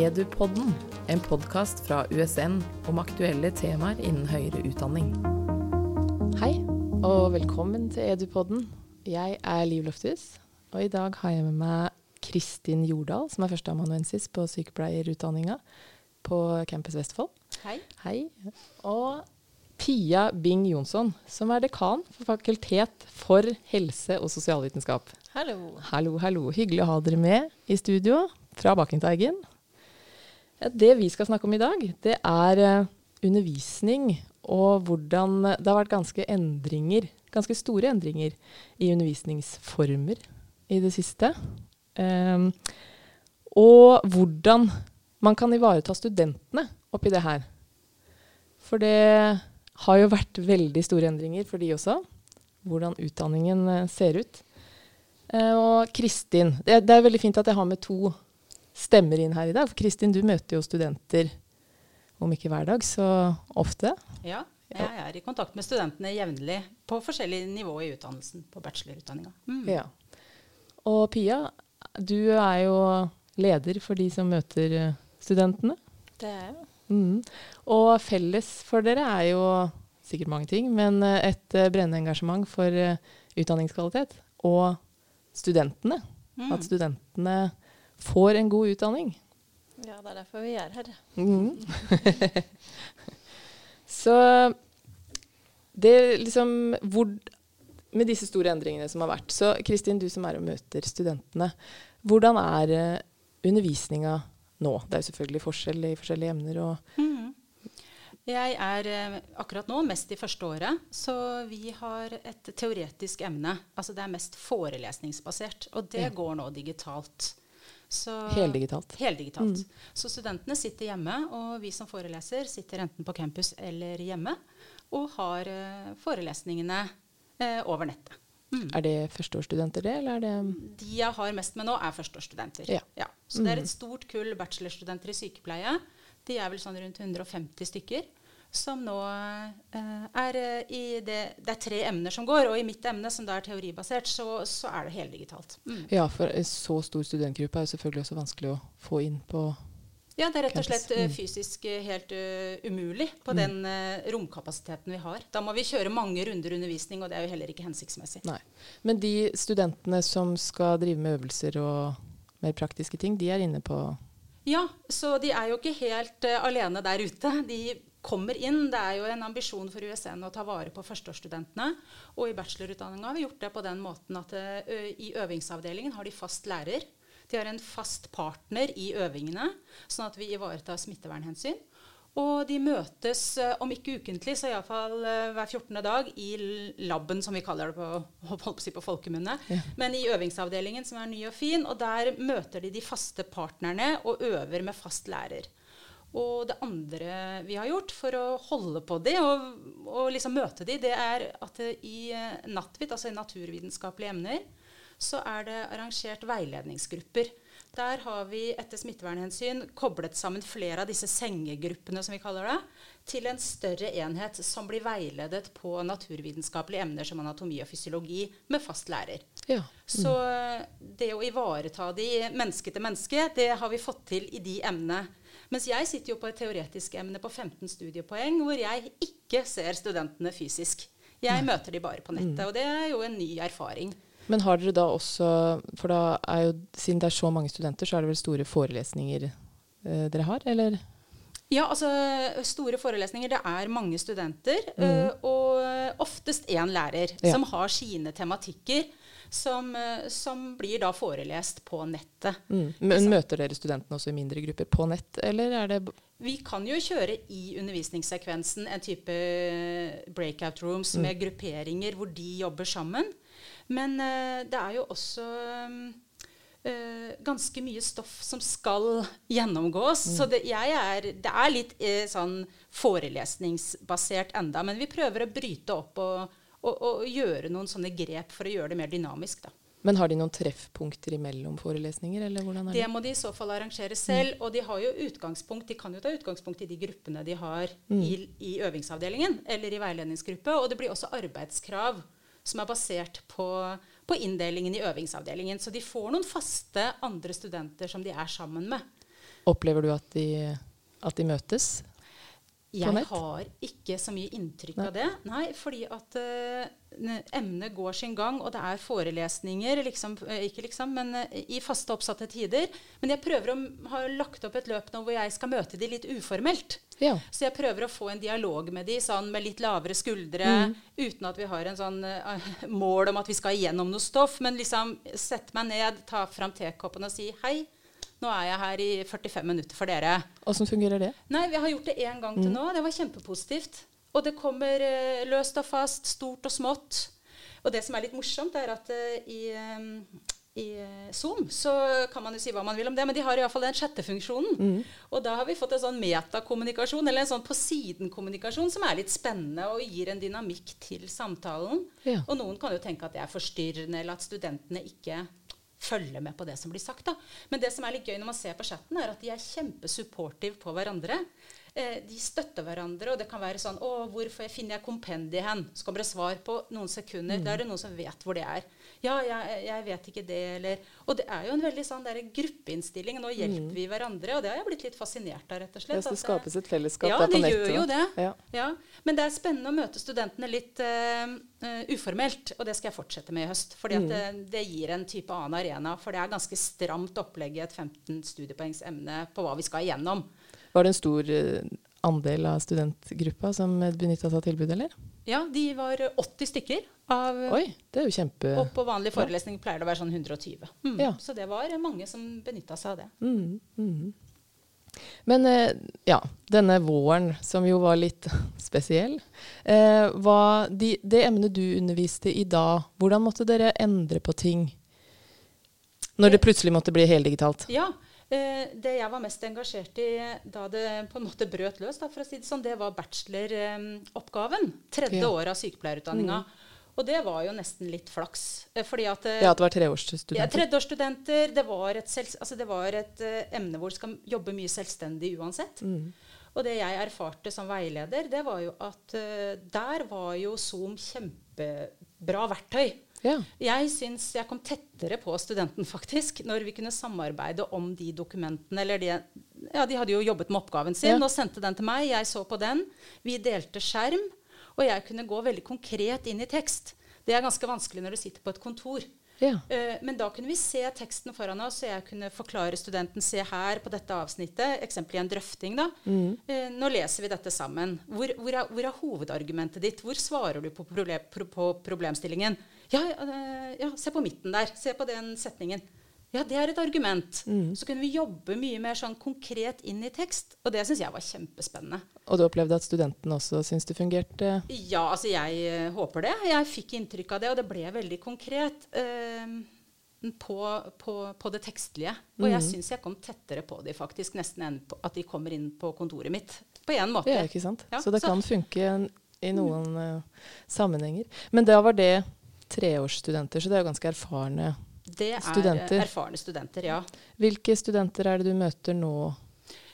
Edupodden, en podkast fra USN om aktuelle temaer innen høyere utdanning. Hei, og velkommen til Edupodden. Jeg er Liv Lofthus, og i dag har jeg med meg Kristin Jordal, som er førsteamanuensis på sykepleierutdanninga på Campus Vestfold. Hei. Hei. Og Pia Bing Jonsson, som er dekan for Fakultet for helse- og sosialvitenskap. Hallo. Hallo, hallo. Hyggelig å ha dere med i studio fra Bakkenteigen. Det vi skal snakke om i dag, det er eh, undervisning og hvordan det har vært ganske endringer, ganske store endringer i undervisningsformer i det siste. Um, og hvordan man kan ivareta studentene oppi det her. For det har jo vært veldig store endringer for de også. Hvordan utdanningen eh, ser ut. Uh, og Kristin det, det, er veldig fint at jeg har med to stemmer inn her i dag. For Kristin, du møter jo studenter om ikke hver dag, så ofte. Ja, jeg er i kontakt med studentene jevnlig på forskjellig nivå i utdannelsen. På bachelorutdanninga. Mm. Ja. Og Pia, du er jo leder for de som møter eh, studentene. Det er jeg. Mm. Og felles for dere er jo sikkert mange ting, men eh, et brennende engasjement for utdanningskvalitet. Og studentene. Mm. At studentene får en god utdanning. Ja, det er derfor vi er her. Mm. Så det liksom hvor, Med disse store endringene som har vært Så Kristin, du som er og møter studentene. Hvordan er uh, undervisninga nå? Det er jo selvfølgelig forskjell i forskjellige emner. og mm. Jeg er eh, akkurat nå mest i første året, så vi har et teoretisk emne. Altså det er mest forelesningsbasert, og det ja. går nå digitalt. Så, heldigitalt. Heldigitalt. Mm. Så studentene sitter hjemme, og vi som foreleser sitter enten på campus eller hjemme og har uh, forelesningene uh, over nettet. Mm. Er det førsteårsstudenter, det? Eller er det De jeg har mest med nå, er førsteårsstudenter. Ja. Ja. Så det er mm. et stort kull bachelorstudenter i sykepleie. De er vel sånn rundt 150 stykker som nå uh, er uh, i det Det er tre emner som går, og i mitt emne, som da er teoribasert, så, så er det heldigitalt. Mm. Ja, for en så stor studentgruppe er jo selvfølgelig også vanskelig å få inn på ja, det er rett og slett uh, fysisk helt umulig på mm. den romkapasiteten vi har. Da må vi kjøre mange runder undervisning, og det er jo heller ikke hensiktsmessig. Nei. Men de studentene som skal drive med øvelser og mer praktiske ting, de er inne på ja, så de er jo ikke helt uh, alene der ute. De kommer inn. Det er jo en ambisjon for USN å ta vare på førsteårsstudentene. Og i bachelorutdanninga har vi gjort det på den måten at i øvingsavdelingen har de fast lærer. De har en fast partner i øvingene, sånn at vi ivaretar smittevernhensyn. Og de møtes, om ikke ukentlig, så iallfall hver 14. dag i laben, som vi kaller det på, på, si på folkemunne. Ja. Men i øvingsavdelingen, som er ny og fin. Og der møter de de faste partnerne og øver med fast lærer. Og det andre vi har gjort for å holde på det og, og liksom møte de, det er at i eh, Nattvit, altså i naturvitenskapelige emner, så er det arrangert veiledningsgrupper. Der har vi etter smittevernhensyn koblet sammen flere av disse sengegruppene som vi kaller det, til en større enhet som blir veiledet på naturvitenskapelige emner som anatomi og fysiologi med fast lærer. Ja. Mm. Så det å ivareta de menneske til menneske, det har vi fått til i de emnene mens jeg sitter jo på et teoretisk emne på 15 studiepoeng hvor jeg ikke ser studentene fysisk. Jeg Nei. møter de bare på nettet, mm. og det er jo en ny erfaring. Men har dere da også For da er jo, siden det er så mange studenter, så er det vel store forelesninger eh, dere har, eller? Ja, altså store forelesninger. Det er mange studenter. Mm. Uh, og oftest én lærer ja. som har sine tematikker som, eh, som, blir da forelest på nettet. Mm. Men Møter dere studentene også i mindre grupper på nett, eller er det Vi kan jo kjøre i undervisningssekvensen en type breakout rooms mm. med grupperinger hvor de jobber sammen. Men uh, det er jo også uh, ganske mye stoff som skal gjennomgås. Mm. Så det, er, det er litt uh, sånn forelesningsbasert enda. Men vi prøver å bryte opp og og, og, gjøre noen sånne grep for å gjøre det mer dynamisk. da. Men har de noen treffpunkter imellom forelesninger? eller hvordan er det? Det må de i så fall arrangere selv. Mm. Og de, har jo utgangspunkt, de kan jo ta utgangspunkt i de gruppene de har mm. i, i, øvingsavdelingen eller i veiledningsgruppe. Og det blir også arbeidskrav som er basert på, på inndelingen i øvingsavdelingen. Så de får noen faste andre studenter som de er sammen med. Opplever du at de, at de møtes? Jeg har ikke så mye inntrykk Nei. av det. Nei, fordi at uh, emnet går sin gang, og det er forelesninger, liksom, eh, ikke liksom, men uh, i faste oppsatte tider. Men jeg prøver å ha lagt opp et løp nå hvor jeg skal møte de litt uformelt. Ja. Så jeg prøver å få en dialog med de sånn med litt lavere skuldre, Mm. uten at vi har en sånn uh, mål om at vi skal igjennom noe stoff, men liksom sette meg ned, ta fram tekoppen og si hei. Nå er jeg her i 45 minutter for dere. Åssen fungerer det? Nei, vi har gjort det én gang til nå. Det var kjempepositivt. Og det kommer eh, løst og fast, stort og smått. Og det som er litt morsomt, er at eh, i, eh, i eh, Zoom så kan man jo si hva man vil om det, men de har iallfall den chattefunksjonen. Og da har vi fått en sånn metakommunikasjon, eller en sånn på siden-kommunikasjon, som er litt spennende og gir en dynamikk til samtalen. Ja. Og noen kan jo tenke at det er forstyrrende, eller at studentene ikke følger med på det som blir sagt. Da. Men det som er litt gøy når man ser på chatten, er at de er kjempesupportive på hverandre. Eh, de støtter hverandre, og det kan være sånn Å, hvor finner jeg kompendiet hen? Så kommer det svar på noen sekunder. Da er det noen som vet hvor det er. Ja, jeg, jeg vet ikke det, eller Og det er jo en veldig sånn der gruppeinnstilling. Nå hjelper vi hverandre, og det har jeg blitt litt fascinert av, rett og slett. Ja, så det at, eh, skapes et fellesskap ja, der på det gjør jo det. Ja. Ja, Men det er spennende å møte studentene litt eh, eh, uformelt, og det skal jeg fortsette med i høst. fordi mm. det, det gir en type annen arena. For det er ganske stramt opplegg i et 15 studiepoengs emne på hva vi skal igjennom. Var det en stor eh, andel av studentgruppa som benytta seg av tilbudet, eller? Ja, de var 80 stykker. Av, Oi, det er jo kjempe... og på vanlig forelesning pleier det å være sånn 120. Mm. Ja. Så det var mange som benytta seg av det. Mm, mm. Men eh, ja, denne våren, som jo var litt spesiell eh, de, Det emnet du underviste i da, hvordan måtte dere endre på ting? Når det plutselig måtte bli heldigitalt? Ja. Eh, det jeg var mest engasjert i da det på en måte brøt løs, da, for å si det sånn, det var bacheloroppgaven. Tredje Ja. året av sykepleierutdanninga. Og det var jo nesten litt flaks. eh, Fordi at eh, Ja, at det var ja, tredjeårsstudenter, det var et, altså det var et uh, emne hvor du skal jobbe mye selvstendig uansett. Mm. Og det jeg erfarte som veileder, det var jo at uh, der var jo Zoom kjempebra verktøy. Ja. Jeg syns jeg kom tettere på studenten faktisk, når vi kunne samarbeide om de dokumentene. eller de, ja, De hadde jo jobbet med oppgaven sin Ja. og sendte den til meg. Jeg så på den. Vi delte skjerm. Og jeg kunne gå veldig konkret inn i tekst. Det er ganske vanskelig når du sitter på et kontor. ja. Uh, men da kunne vi se teksten foran oss, og jeg kunne forklare studenten se her på dette avsnittet, eksempel i en drøfting. da. Mm. Uh, nå leser vi dette sammen. Hvor, hvor, er, hvor er hovedargumentet ditt? Hvor svarer du på, problem, på problemstillingen? Ja, uh, ja, se på midten der. Se på den setningen. Ja, det er et argument. Mm. Så kunne vi jobbe mye mer sånn konkret inn i tekst. Og det syns jeg var kjempespennende. Og du opplevde at studentene også syns det fungerte? Ja, altså jeg eh, håper det. Jeg fikk inntrykk av det, og det ble veldig konkret eh, på, på, på det tekstlige. Og jeg Mhm. syns jeg kom tettere på de faktisk, nesten enn på at de kommer inn på kontoret mitt. På en måte. Ja, ikke sant? Ja, så det så- kan funke i noen eh, sammenhenger. Men da var det treårsstudenter, så det er jo ganske erfarne. Det er Studenter. erfarne studenter, ja. Hvilke studenter er det du møter nå?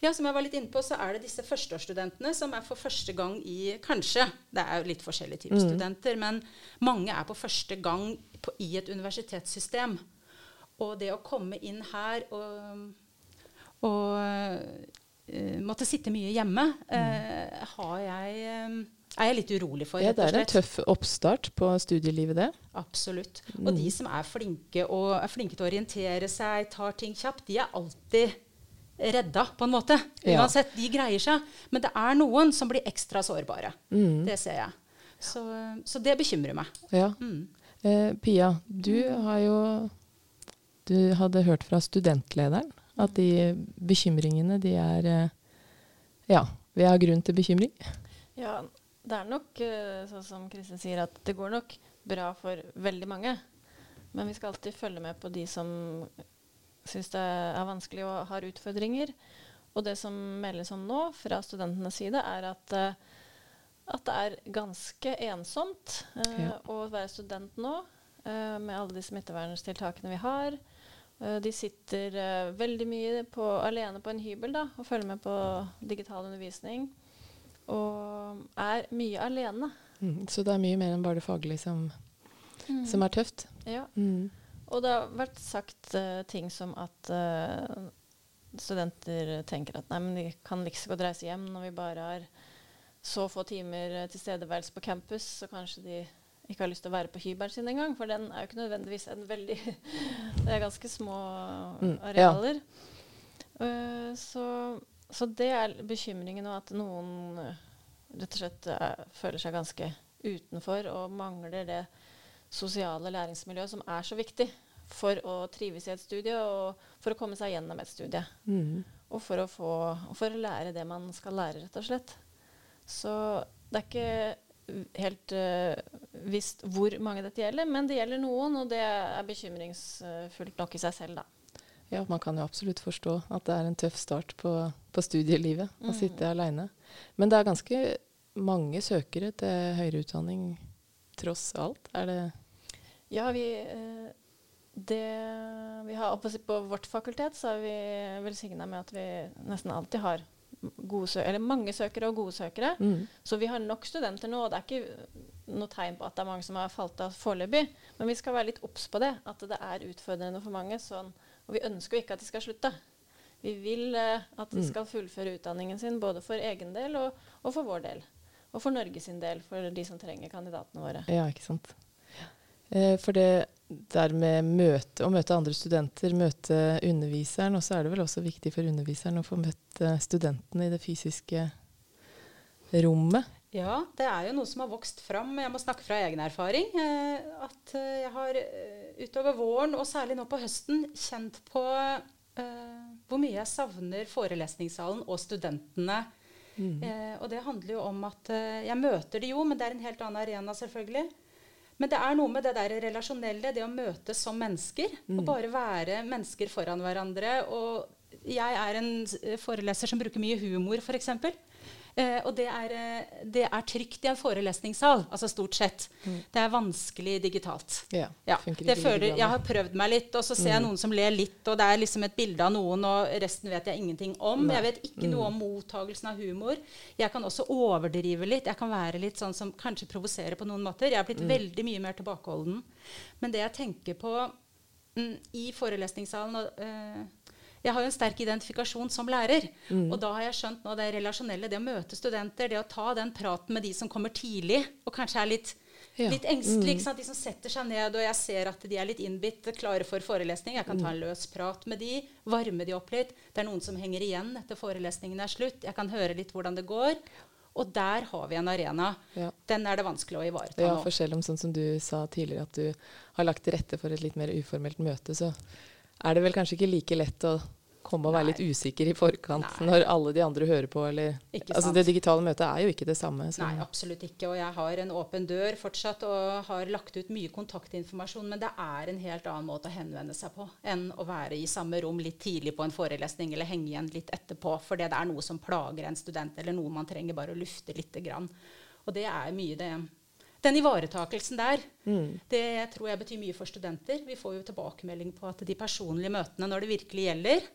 Ja, Som jeg var litt inne på, så er det disse førsteårsstudentene som er for første gang i Kanskje. Det er jo litt forskjellige typer Mm. studenter, men mange er på første gang på, i et universitetssystem. Og det å komme inn her og, og måtte sitte mye hjemme, mm. har jeg eh, er jeg litt urolig for, Mm. Ja, det er en tøff oppstart på studielivet, det. Absolutt. Og de som er flinke, og er flinke til å orientere seg, tar ting kjapt, de er alltid redda, på en måte. Ja. Uansett, de greier seg. Men det er noen som blir ekstra sårbare. Mm. Det ser jeg. Så, så det bekymrer meg. Ja. Mm. Eh, Pia, du har jo Du hadde hørt fra studentlederen at de bekymringene, de er eh, Ja, vi har grunn til bekymring. Ja, det er nok eh, sånn som Kristin sier, at det går nok bra for veldig mange. Men vi skal alltid følge med på de som syns det er vanskelig og har utfordringer. Og det som meldes om nå fra studentenes side, er at, eh, at det er ganske ensomt eh, Ja. å være student nå, eh, med alle de smitteverntiltakene vi har. Eh, de sitter eh, veldig mye på, alene på en hybel da, og følger med på digital undervisning. Og er mye alene. Mm. Så det er mye mer enn bare det faglige som, som er tøft. Ja. Mm. Og det har vært sagt uh, ting som at uh, studenter tenker at nei, men de kan like godt reise hjem når vi bare har så få timer tilstedeværelse på campus, så kanskje de ikke har lyst til å være på hybelen sin engang. For den er jo ikke nødvendigvis en veldig Det er ganske små mm, arealer. Ja. Uh, så, så, det er bekymringen, nå, at noen uh, rett og slett er, føler seg ganske utenfor og mangler det sosiale læringsmiljøet som er så viktig for å trives i et studie og for å komme seg gjennom et studie. Mm. Og for å, få, for å lære det man skal lære, rett og slett. Så det er ikke helt uh, visst hvor mange dette gjelder, men det gjelder noen, og det er bekymringsfullt nok i seg selv, da. Ja, man kan jo absolutt forstå at det er en tøff start på, på studielivet å mm. sitte aleine. Men det er ganske mange søkere til høyere utdanning tross alt. Er det Ja, vi uh, det vi har På vårt fakultet så er vi velsigna med at vi nesten alltid har mange søkere og gode søkere. Mm. Så vi har nok studenter nå, og det er ikke noe tegn på at det er mange som har falt av foreløpig. Men vi skal være litt obs på det, at det er utfordrende for mange. Sånn, og vi ønsker jo ikke at de skal slutte. Vi vil uh, at de mm. skal fullføre utdanningen sin, både for egen del og, og for vår del. Og for Norge sin del, for de som trenger kandidatene våre. Ja, ikke sant. Eh, for det der med møte, å møte andre studenter, møte underviseren, og så er det vel også viktig for underviseren å få møtt eh, studentene i det fysiske rommet. Ja, det er jo noe som har vokst fram. Jeg må snakke fra egen erfaring. Eh, at jeg har utover våren, og særlig nå på høsten, kjent på hvor mye jeg savner forelesningssalen og studentene. Mm. og det handler jo om at jeg møter de jo, men det er en helt annen arena, selvfølgelig. Men det er noe med det der relasjonelle, det å møtes som mennesker. Mm. Og bare være mennesker foran hverandre. Og jeg er en foreleser som bruker mye humor, f.eks. Eh, og det er, eh, det er, trygt i en forelesningssal, altså stort sett. Mm. Det er vanskelig digitalt. Ja, ja, føler, jeg har prøvd meg litt, og så ser mm. jeg noen som ler litt, og det er liksom et bilde av noen, og resten vet jeg ingenting om. Nei. Jeg vet ikke mm. noe om mottagelsen av humor. Jeg kan også overdrive litt. Jeg kan være litt sånn som kanskje provoserer på noen måter. Jeg har blitt mm. veldig mye mer tilbakeholden. Men det jeg tenker på mm, i forelesningssalen og, øh, jeg har jo en sterk identifikasjon som lærer. Mm. Og da har jeg skjønt nå det relasjonelle, det å møte studenter, det å ta den praten med de som kommer tidlig og kanskje er litt, ja. litt engstelige. Mm. De som setter seg ned, og jeg ser at de er litt innbitt, klare for forelesning. Jeg kan ta en mm. løs prat med de, varme de opp litt. Det er noen som henger igjen etter forelesningen er slutt. Jeg kan høre litt hvordan det går. Og der har vi en arena. Ja. Den er det vanskelig å ivareta ja, nå. For selv om sånn som du sa tidligere, at du har lagt til rette for et litt mer uformelt møte, så er det vel kanskje ikke like lett å komme og være Nei. litt usikker i forkant Nei. når alle de andre hører på. Eller, altså det digitale møtet er jo ikke det samme. Så. Nei, absolutt ikke. Og jeg har en åpen dør fortsatt og har lagt ut mye kontaktinformasjon. Men det er en helt annen måte å henvende seg på enn å være i samme rom litt tidlig på en forelesning eller henge igjen litt etterpå. For det er noe som plager en student, eller noe man trenger bare å lufte lite grann. Og det er mye det den ivaretakelsen der, mm. det tror jeg betyr mye for studenter. Vi får jo tilbakemelding på at de personlige møtene når det virkelig gjelder,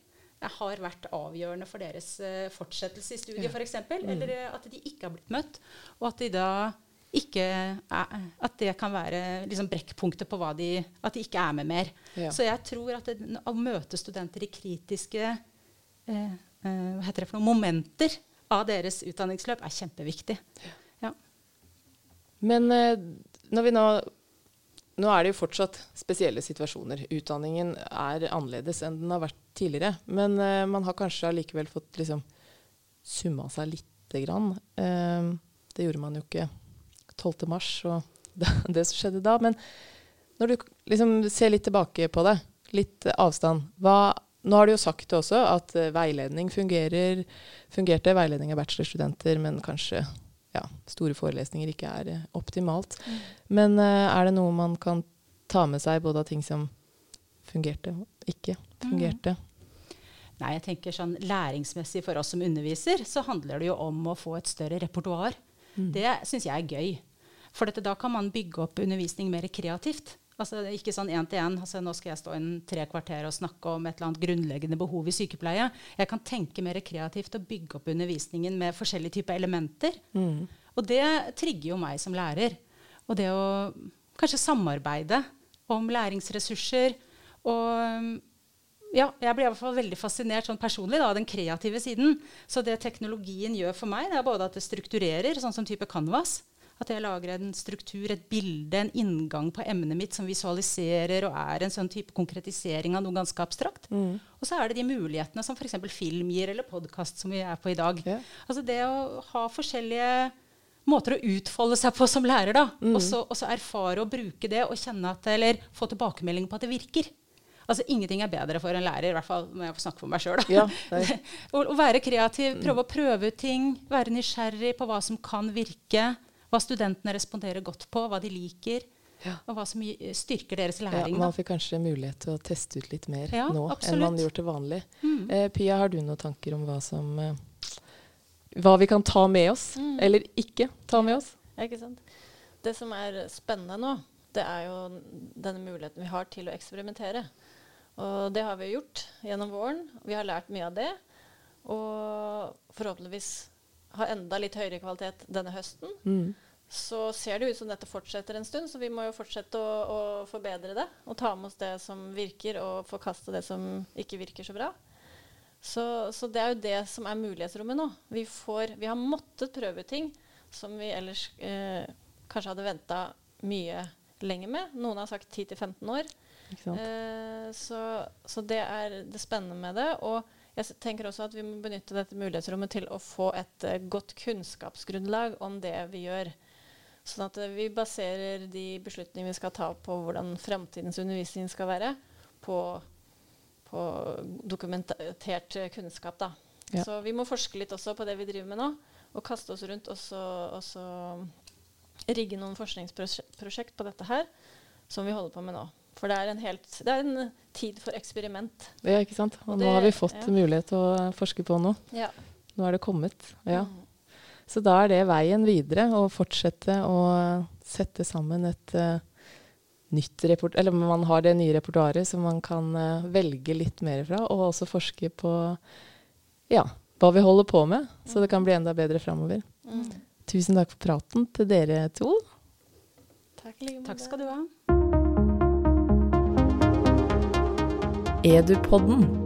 har vært avgjørende for deres uh, fortsettelse i studiet, ja. f.eks. Mm. Eller uh, at de ikke har blitt møtt. Og at de da ikke er, At det kan være liksom brekkpunktet på hva de At de ikke er med mer. Ja. Så jeg tror at det, å møte studenter i kritiske eh, hva heter det for noen momenter av deres utdanningsløp er kjempeviktig. Ja. Men eh, når vi nå Nå er det jo fortsatt spesielle situasjoner. Utdanningen er annerledes enn den har vært tidligere. Men eh, man har kanskje allikevel fått liksom summa seg lite grann. Eh, det gjorde man jo ikke 12. mars og det, det som skjedde da. Men når du liksom ser litt tilbake på det, litt avstand hva, Nå har du jo sagt det også, at veiledning fungerer, fungerte veiledning av bachelorstudenter, men kanskje ja, store forelesninger ikke er eh, optimalt. Mm. Men uh, er det noe man kan ta med seg, både av ting som fungerte og ikke fungerte? Mm. Nei, jeg tenker sånn Læringsmessig for oss som underviser, så handler det jo om å få et større repertoar. Mm. Det syns jeg er gøy. For dette, da kan man bygge opp undervisning mer kreativt. Altså, ikke sånn én til én. Altså, nå skal jeg stå inn tre kvarter og snakke om et eller annet grunnleggende behov i sykepleie. Jeg kan tenke mer kreativt og bygge opp undervisningen med forskjellige typer elementer. Mm. Og det trigger jo meg som lærer. Og det å kanskje samarbeide om læringsressurser og ja, jeg blir i hvert fall veldig fascinert sånn personlig da, av den kreative siden. Så det teknologien gjør for meg, det er både at det strukturerer, sånn som type Canvas. At jeg lager en struktur, et bilde, en inngang på emnet mitt som visualiserer og er en sånn type konkretisering av noe ganske abstrakt. Mm. Og så er det de mulighetene som f.eks. film gir, eller podkast, som vi er på i dag. Ja. Altså det å ha forskjellige måter å utfolde seg på som lærer, da. Mm. Og, så, og så erfare og bruke det, og kjenne at, eller få tilbakemelding på at det virker. Altså Ingenting er bedre for en lærer, i hvert fall må jeg få snakke for meg sjøl. Ja, å, å være kreativ, prøve å prøve ut ting, være nysgjerrig på hva som kan virke, hva studentene responderer godt på, hva de liker, Ja. og hva som styrker deres Ja, læring. man da. fikk kanskje mulighet til å teste ut litt mer Ja, nå enn absolutt. man gjør til vanlig. Mm. Eh, Pia, har du noen tanker om hva som eh, Hva vi kan ta med oss, Mm. eller ikke ta med oss? Ja, Ikke sant? Det som er spennende nå, det er jo denne muligheten vi har til å eksperimentere. Og det har vi gjort gjennom våren. Vi har lært mye av det. Og forhåpentligvis ha enda litt høyere kvalitet denne høsten. Mm. Så ser det ut som dette fortsetter en stund, så vi må jo fortsette å, å forbedre det. Og ta med oss det som virker, og forkaste det som ikke virker så bra. Så, så det er jo det som er mulighetsrommet nå. Vi, får, vi har måttet prøve ting som vi ellers eh, kanskje hadde venta mye lenger med. Noen har sagt 10-15 år. Eh, så, så det er det spennende med det. Og jeg tenker også at vi må benytte dette mulighetsrommet til å få et eh, godt kunnskapsgrunnlag om det vi gjør. Sånn at eh, vi baserer de beslutningene vi skal ta på hvordan framtidens undervisning skal være, på, på dokumentert eh, kunnskap. Da. Ja. Så vi må forske litt også på det vi driver med nå, og kaste oss rundt og så, rigge noen forskningsprosjekt på dette her, som vi holder på med nå. For det er en, helt, det er en tid for eksperiment. Ja, ikke sant? Og Og nå har vi fått ja. mulighet til å forske på noe. Ja. Nå er det kommet. Ja. Mm. Så da er det veien videre å fortsette å sette sammen et uh, nytt report... Eller man har det nye repertoaret som man kan uh, velge litt mer fra, og også forske på ja, hva vi holder på med, så det kan bli enda bedre framover. Mm. Tusen takk for praten til dere to. Takk like. Takk skal du ha. Edupodden.